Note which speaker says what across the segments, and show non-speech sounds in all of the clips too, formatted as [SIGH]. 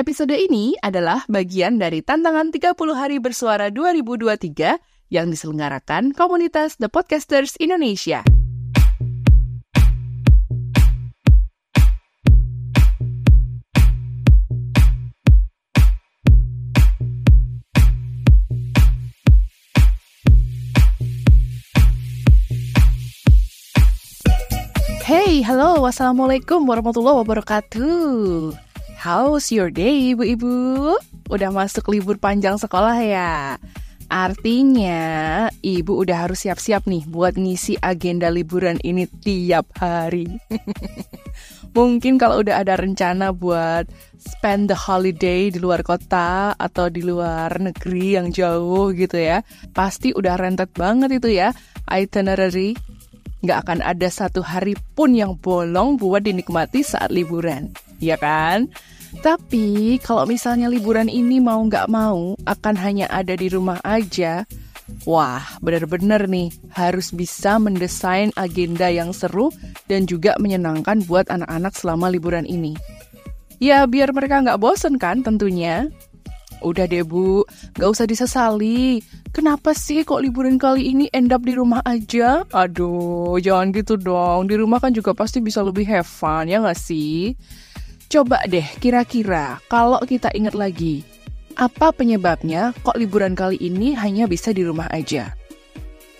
Speaker 1: Episode ini adalah bagian dari tantangan 30 hari bersuara 2023 yang diselenggarakan komunitas The Podcasters Indonesia. Hey, halo, wassalamualaikum warahmatullahi wabarakatuh. How's your day, ibu-ibu? Udah masuk libur panjang sekolah ya? Artinya, ibu udah harus siap-siap nih buat ngisi agenda liburan ini tiap hari. [LAUGHS] Mungkin kalau udah ada rencana buat spend the holiday di luar kota atau di luar negeri yang jauh gitu ya, pasti udah rentet banget itu ya itinerary nggak akan ada satu hari pun yang bolong buat dinikmati saat liburan, ya kan? Tapi kalau misalnya liburan ini mau nggak mau akan hanya ada di rumah aja, wah bener-bener nih harus bisa mendesain agenda yang seru dan juga menyenangkan buat anak-anak selama liburan ini. Ya biar mereka nggak bosen kan tentunya. Udah deh bu, gak usah disesali. Kenapa sih kok liburan kali ini end up di rumah aja? Aduh, jangan gitu dong. Di rumah kan juga pasti bisa lebih have fun, ya gak sih? Coba deh, kira-kira kalau kita ingat lagi, apa penyebabnya kok liburan kali ini hanya bisa di rumah aja?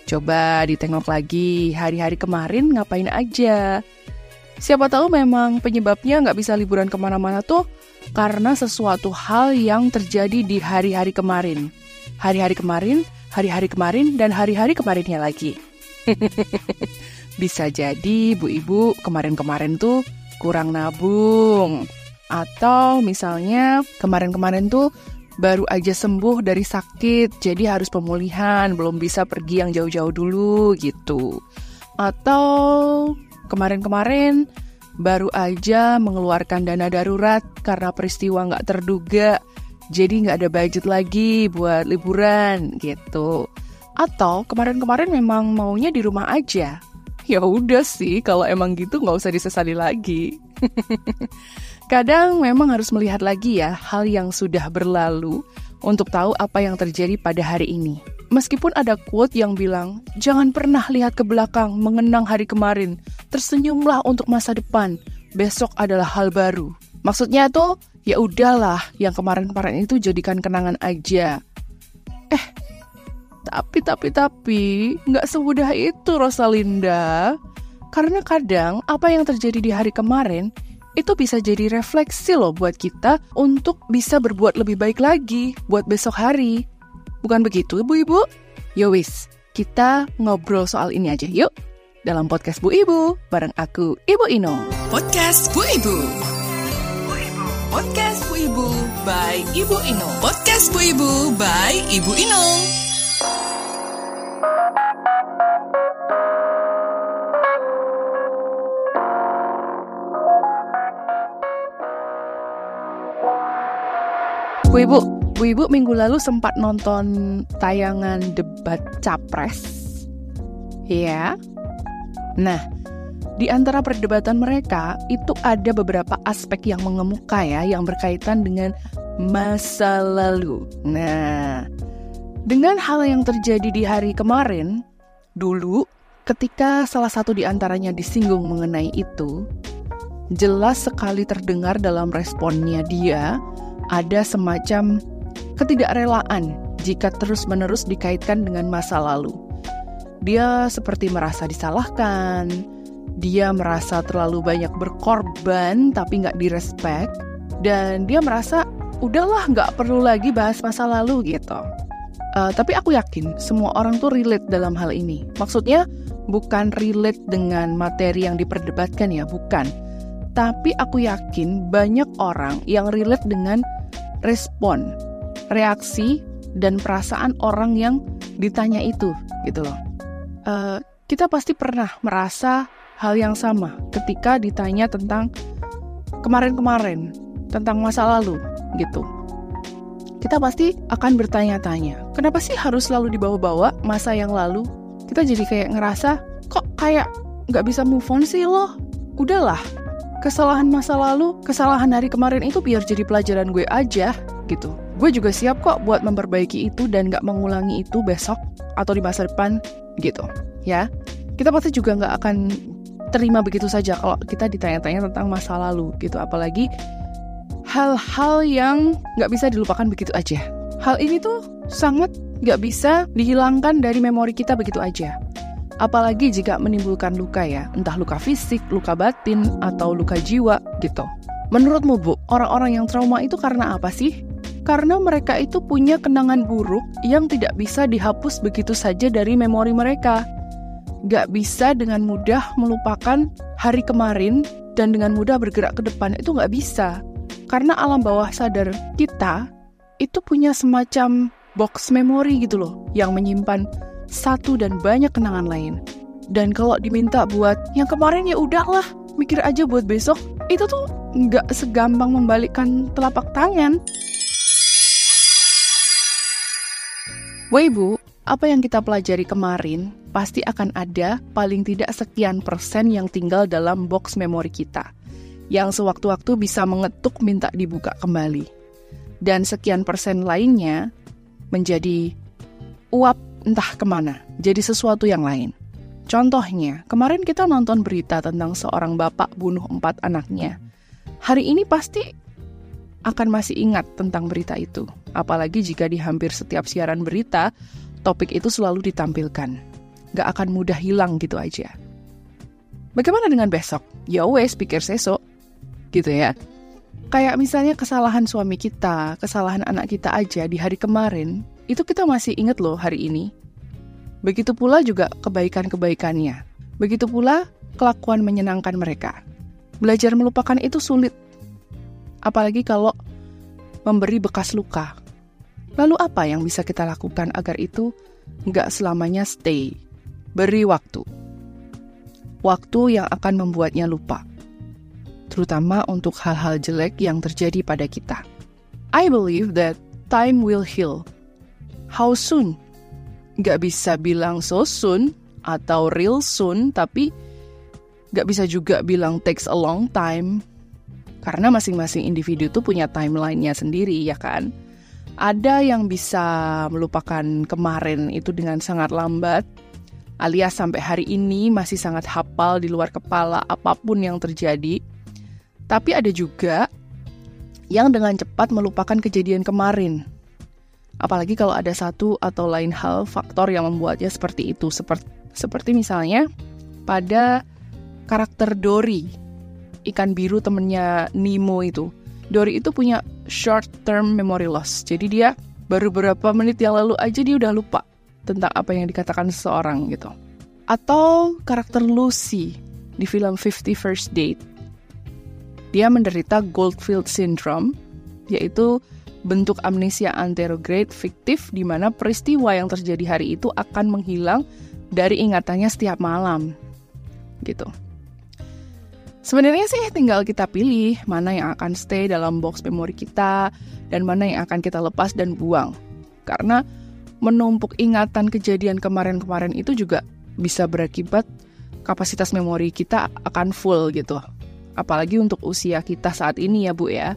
Speaker 1: Coba ditengok lagi, hari-hari kemarin ngapain aja? Siapa tahu memang penyebabnya nggak bisa liburan ke mana-mana tuh karena sesuatu hal yang terjadi di hari-hari kemarin. Hari-hari kemarin, hari-hari kemarin, dan hari-hari kemarinnya lagi. [LAUGHS] bisa jadi bu ibu kemarin-kemarin tuh kurang nabung. Atau misalnya kemarin-kemarin tuh baru aja sembuh dari sakit, jadi harus pemulihan, belum bisa pergi yang jauh-jauh dulu gitu. Atau kemarin-kemarin baru aja mengeluarkan dana darurat karena peristiwa nggak terduga, jadi nggak ada budget lagi buat liburan gitu. Atau kemarin-kemarin memang maunya di rumah aja. Ya udah sih, kalau emang gitu nggak usah disesali lagi. [LAUGHS] Kadang memang harus melihat lagi ya hal yang sudah berlalu untuk tahu apa yang terjadi pada hari ini. Meskipun ada quote yang bilang, jangan pernah lihat ke belakang mengenang hari kemarin, tersenyumlah untuk masa depan, besok adalah hal baru. Maksudnya tuh, ya udahlah, yang kemarin-kemarin itu jadikan kenangan aja. Eh, tapi, tapi, tapi, nggak semudah itu Rosalinda. Karena kadang apa yang terjadi di hari kemarin itu bisa jadi refleksi loh buat kita untuk bisa berbuat lebih baik lagi buat besok hari. Bukan begitu, Ibu-ibu? Yowis, kita ngobrol soal ini aja yuk. Dalam podcast Bu Ibu, bareng aku, Ibu Ino.
Speaker 2: Podcast Bu Ibu. Podcast Bu Ibu by Ibu Ino. Podcast Bu Ibu by Ibu Ino.
Speaker 1: Bu Ibu, Bu Ibu minggu lalu sempat nonton tayangan debat capres. Ya. Nah, di antara perdebatan mereka itu ada beberapa aspek yang mengemuka ya yang berkaitan dengan masa lalu. Nah, dengan hal yang terjadi di hari kemarin, dulu ketika salah satu di antaranya disinggung mengenai itu, jelas sekali terdengar dalam responnya dia ada semacam ketidakrelaan jika terus-menerus dikaitkan dengan masa lalu. Dia seperti merasa disalahkan, dia merasa terlalu banyak berkorban tapi nggak direspek, dan dia merasa udahlah nggak perlu lagi bahas masa lalu gitu. Uh, tapi aku yakin semua orang tuh relate dalam hal ini. Maksudnya bukan relate dengan materi yang diperdebatkan ya, bukan. Tapi aku yakin banyak orang yang relate dengan respon, reaksi, dan perasaan orang yang ditanya itu, gitu loh. Uh, kita pasti pernah merasa hal yang sama ketika ditanya tentang kemarin-kemarin, tentang masa lalu, gitu. Kita pasti akan bertanya-tanya, kenapa sih harus selalu dibawa-bawa masa yang lalu? Kita jadi kayak ngerasa, kok kayak nggak bisa move on sih loh? Udahlah, kesalahan masa lalu, kesalahan hari kemarin itu biar jadi pelajaran gue aja gitu. Gue juga siap kok buat memperbaiki itu dan gak mengulangi itu besok atau di masa depan gitu. Ya, kita pasti juga nggak akan terima begitu saja kalau kita ditanya-tanya tentang masa lalu gitu. Apalagi hal-hal yang nggak bisa dilupakan begitu aja. Hal ini tuh sangat nggak bisa dihilangkan dari memori kita begitu aja. Apalagi jika menimbulkan luka ya, entah luka fisik, luka batin, atau luka jiwa gitu. Menurutmu Bu, orang-orang yang trauma itu karena apa sih? Karena mereka itu punya kenangan buruk yang tidak bisa dihapus begitu saja dari memori mereka. Gak bisa dengan mudah melupakan hari kemarin dan dengan mudah bergerak ke depan itu gak bisa. Karena alam bawah sadar kita itu punya semacam box memory gitu loh yang menyimpan satu dan banyak kenangan lain. Dan kalau diminta buat yang kemarin ya udahlah, mikir aja buat besok, itu tuh nggak segampang membalikkan telapak tangan. Wah ibu, apa yang kita pelajari kemarin pasti akan ada paling tidak sekian persen yang tinggal dalam box memori kita, yang sewaktu-waktu bisa mengetuk minta dibuka kembali. Dan sekian persen lainnya menjadi uap entah ke mana, jadi sesuatu yang lain. Contohnya, kemarin kita nonton berita tentang seorang bapak bunuh empat anaknya. Hari ini pasti akan masih ingat tentang berita itu. Apalagi jika di hampir setiap siaran berita, topik itu selalu ditampilkan. Gak akan mudah hilang gitu aja. Bagaimana dengan besok? Ya wes, pikir sesok. Gitu ya. Kayak misalnya kesalahan suami kita, kesalahan anak kita aja di hari kemarin, itu kita masih ingat loh hari ini. Begitu pula juga kebaikan-kebaikannya. Begitu pula kelakuan menyenangkan mereka. Belajar melupakan itu sulit. Apalagi kalau memberi bekas luka. Lalu apa yang bisa kita lakukan agar itu nggak selamanya stay? Beri waktu. Waktu yang akan membuatnya lupa. Terutama untuk hal-hal jelek yang terjadi pada kita. I believe that time will heal how soon? Gak bisa bilang so soon atau real soon, tapi gak bisa juga bilang takes a long time. Karena masing-masing individu tuh punya timelinenya sendiri, ya kan? Ada yang bisa melupakan kemarin itu dengan sangat lambat, alias sampai hari ini masih sangat hafal di luar kepala apa pun yang terjadi. Tapi ada juga yang dengan cepat melupakan kejadian kemarin, Apalagi kalau ada satu atau lain hal faktor yang membuatnya seperti itu. Seperti, seperti misalnya pada karakter Dory, ikan biru temennya Nemo itu. Dory itu punya short term memory loss. Jadi dia baru beberapa menit yang lalu aja dia udah lupa tentang apa yang dikatakan seseorang gitu. Atau karakter Lucy di film Fifty First Date. Dia menderita Goldfield Syndrome, yaitu bentuk amnesia anterograde fiktif di mana peristiwa yang terjadi hari itu akan menghilang dari ingatannya setiap malam. Gitu. Sebenarnya sih tinggal kita pilih mana yang akan stay dalam box memori kita dan mana yang akan kita lepas dan buang. Karena menumpuk ingatan kejadian kemarin-kemarin itu juga bisa berakibat kapasitas memori kita akan full gitu. Apalagi untuk usia kita saat ini ya Bu ya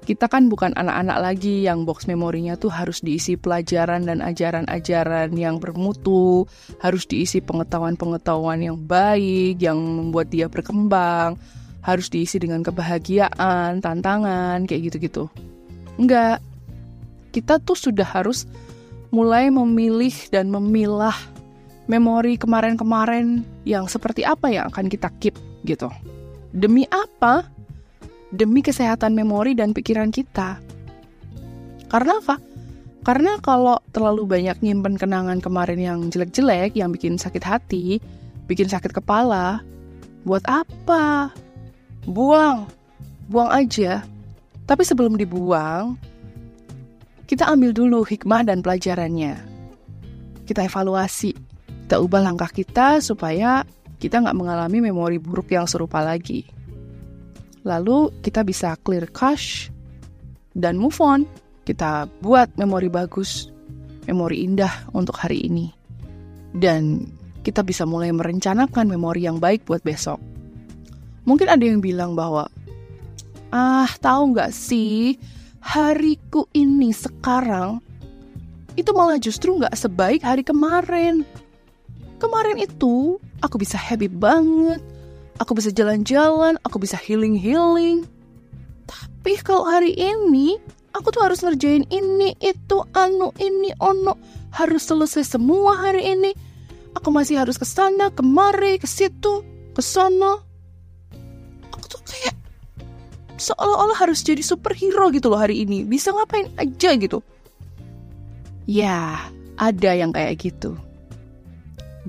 Speaker 1: kita kan bukan anak-anak lagi yang box memorinya tuh harus diisi pelajaran dan ajaran-ajaran yang bermutu, harus diisi pengetahuan-pengetahuan yang baik, yang membuat dia berkembang, harus diisi dengan kebahagiaan, tantangan, kayak gitu-gitu. Enggak. Kita tuh sudah harus mulai memilih dan memilah memori kemarin-kemarin yang seperti apa yang akan kita keep gitu. Demi apa? Demi kesehatan memori dan pikiran kita. Karena apa? Karena kalau terlalu banyak nyimpen kenangan kemarin yang jelek-jelek, yang bikin sakit hati, bikin sakit kepala, buat apa? Buang. Buang aja. Tapi sebelum dibuang, kita ambil dulu hikmah dan pelajarannya. Kita evaluasi. Kita ubah langkah kita supaya kita nggak mengalami memori buruk yang serupa lagi. Lalu kita bisa clear cache dan move on. Kita buat memori bagus, memori indah untuk hari ini. Dan kita bisa mulai merencanakan memori yang baik buat besok. Mungkin ada yang bilang bahwa, ah tahu nggak sih, hariku ini sekarang itu malah justru nggak sebaik hari kemarin. Kemarin itu aku bisa happy banget, aku bisa jalan-jalan, aku bisa healing-healing. Tapi kalau hari ini aku tuh harus ngerjain ini, itu, anu, ini, ono, harus selesai semua hari ini. Aku masih harus ke sana, kemari, ke situ, ke sana. Aku tuh kayak seolah-olah harus jadi superhero gitu loh hari ini. Bisa ngapain aja gitu. Ya, ada yang kayak gitu.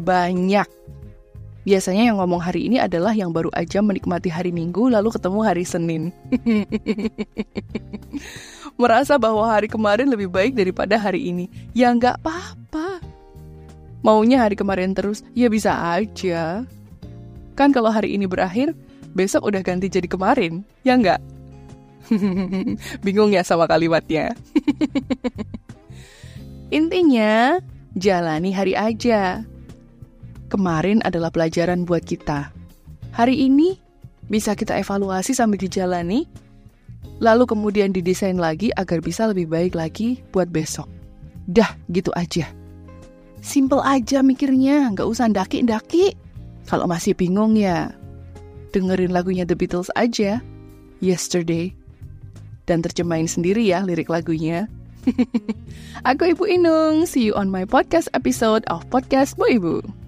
Speaker 1: Banyak. Biasanya yang ngomong hari ini adalah yang baru aja menikmati hari Minggu lalu ketemu hari Senin. [LAUGHS] Merasa bahwa hari kemarin lebih baik daripada hari ini. Ya nggak apa-apa. Maunya hari kemarin terus, ya bisa aja. Kan kalau hari ini berakhir, besok udah ganti jadi kemarin, ya nggak? [LAUGHS] Bingung ya sama kalimatnya? [LAUGHS] Intinya, jalani hari aja kemarin adalah pelajaran buat kita. Hari ini bisa kita evaluasi sambil dijalani, lalu kemudian didesain lagi agar bisa lebih baik lagi buat besok. Dah, gitu aja. Simple aja mikirnya, nggak usah daki-daki. Kalau masih bingung ya, dengerin lagunya The Beatles aja, Yesterday. Dan terjemahin sendiri ya lirik lagunya. [LAUGHS] Aku Ibu Inung, see you on my podcast episode of Podcast Bu Ibu.